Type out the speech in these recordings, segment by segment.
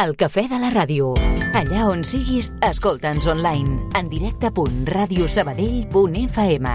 El cafè de la ràdio. Allà on siguis, escolta'ns online. En directe.radiosabadell.fm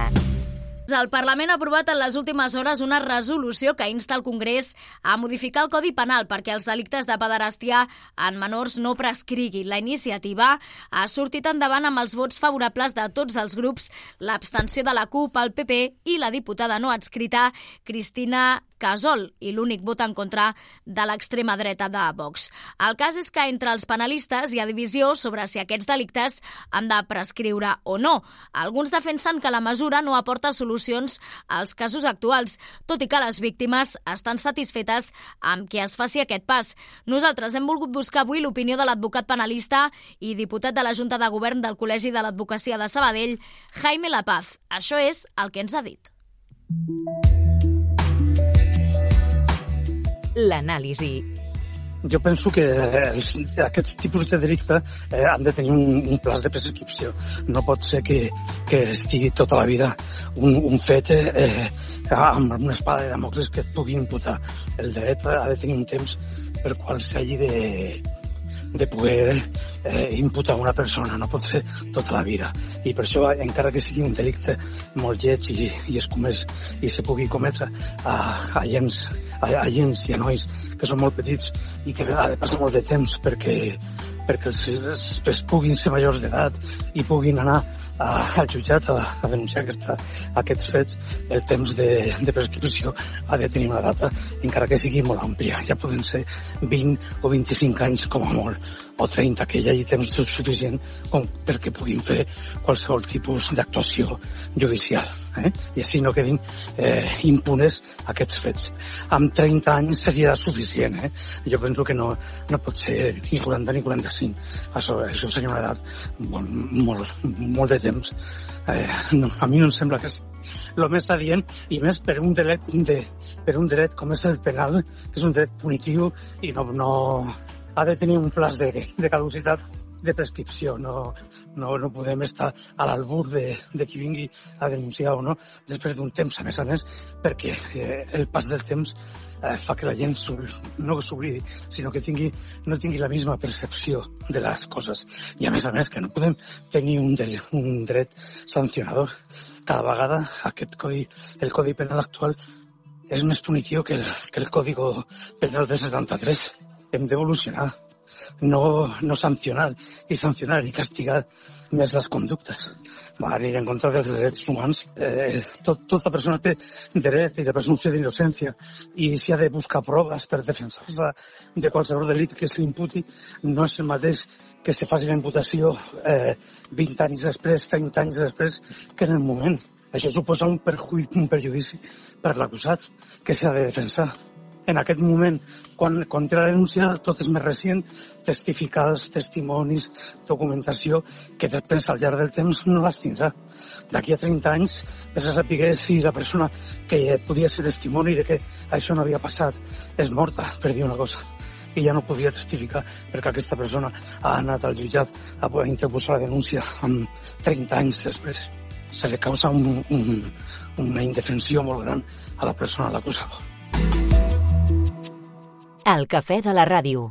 El Parlament ha aprovat en les últimes hores una resolució que insta el Congrés a modificar el Codi Penal perquè els delictes de pederàstia en menors no prescriguin. La iniciativa ha sortit endavant amb els vots favorables de tots els grups, l'abstenció de la CUP, el PP i la diputada no adscrita Cristina Casol i l'únic vot en contra de l'extrema dreta de Vox. El cas és que entre els penalistes hi ha divisió sobre si aquests delictes han de prescriure o no. Alguns defensen que la mesura no aporta solucions als casos actuals, tot i que les víctimes estan satisfetes amb que es faci aquest pas. Nosaltres hem volgut buscar avui l'opinió de l'advocat penalista i diputat de la Junta de Govern del Col·legi de l'Advocacia de Sabadell, Jaime La Paz. Això és el que ens ha dit. L'anàlisi. Jo penso que els, aquests tipus de delicte eh, han de tenir un, un plaç de prescripció. No pot ser que, que estigui tota la vida un, un fet eh, amb una espada de Damocles que et pugui imputar. El dret ha de tenir un temps per qual s'hagi de, de poder eh, imputar una persona, no pot ser tota la vida. I per això, encara que sigui un delicte molt lleig i, i escumés i se pugui cometre a, a, gens, a, a gens i a nois que són molt petits i que ha de passar molt de temps perquè, perquè els, els, els puguin ser majors d'edat i puguin anar a, al jutjat a, a denunciar aquesta, aquests fets, el temps de, de prescripció ha de tenir una data, encara que sigui molt àmplia. Ja poden ser 20 o 25 anys com a molt, o 30, que hi hagi temps suficient com perquè puguin fer qualsevol tipus d'actuació judicial. Eh? I així no quedin eh, impunes aquests fets. Amb 30 anys seria suficient. Eh? Jo penso que no, no pot ser ni 40 ni 45. Això, això seria una edat molt, molt, molt de temps. Eh, no, a mi no em sembla que és el més adient i més per un dret, de, per un dret com és el penal, que és un dret punitiu i no, no ha de tenir un plaç de, de caducitat de prescripció. No, no, no podem estar a l'albur de, de qui vingui a denunciar o no després d'un temps, a més a més, perquè eh, el pas del temps eh, fa que la gent no s'oblidi, sinó que tingui, no tingui la misma percepció de les coses. I a més a més que no podem tenir un, de, un dret sancionador. Cada vegada aquest codi, el codi penal actual és més punitiu que el, que el codi penal de 73. Hem d'evolucionar, no, no sancionar i sancionar i castigar més les conductes. Va anar en contra dels drets humans. Eh, tot, tota persona té dret i de presumpció d'innocència i si ha de buscar proves per defensar-se de qualsevol delit que se li imputi, no és el mateix que se faci la imputació eh, 20 anys després, 30 anys després, que en el moment. Això suposa un, perju un perjudici per l'acusat que s'ha de defensar en aquest moment, quan, quan té la denúncia, tot és més recent, testificats, testimonis, documentació, que després al llarg del temps no les tindrà. D'aquí a 30 anys, és a saber si la persona que podia ser testimoni de que això no havia passat és morta, per dir una cosa i ja no podia testificar perquè aquesta persona ha anat al jutjat a interposar la denúncia amb 30 anys després. Se li causa un, un, una indefensió molt gran a la persona l'acusada. El cafè de la ràdio.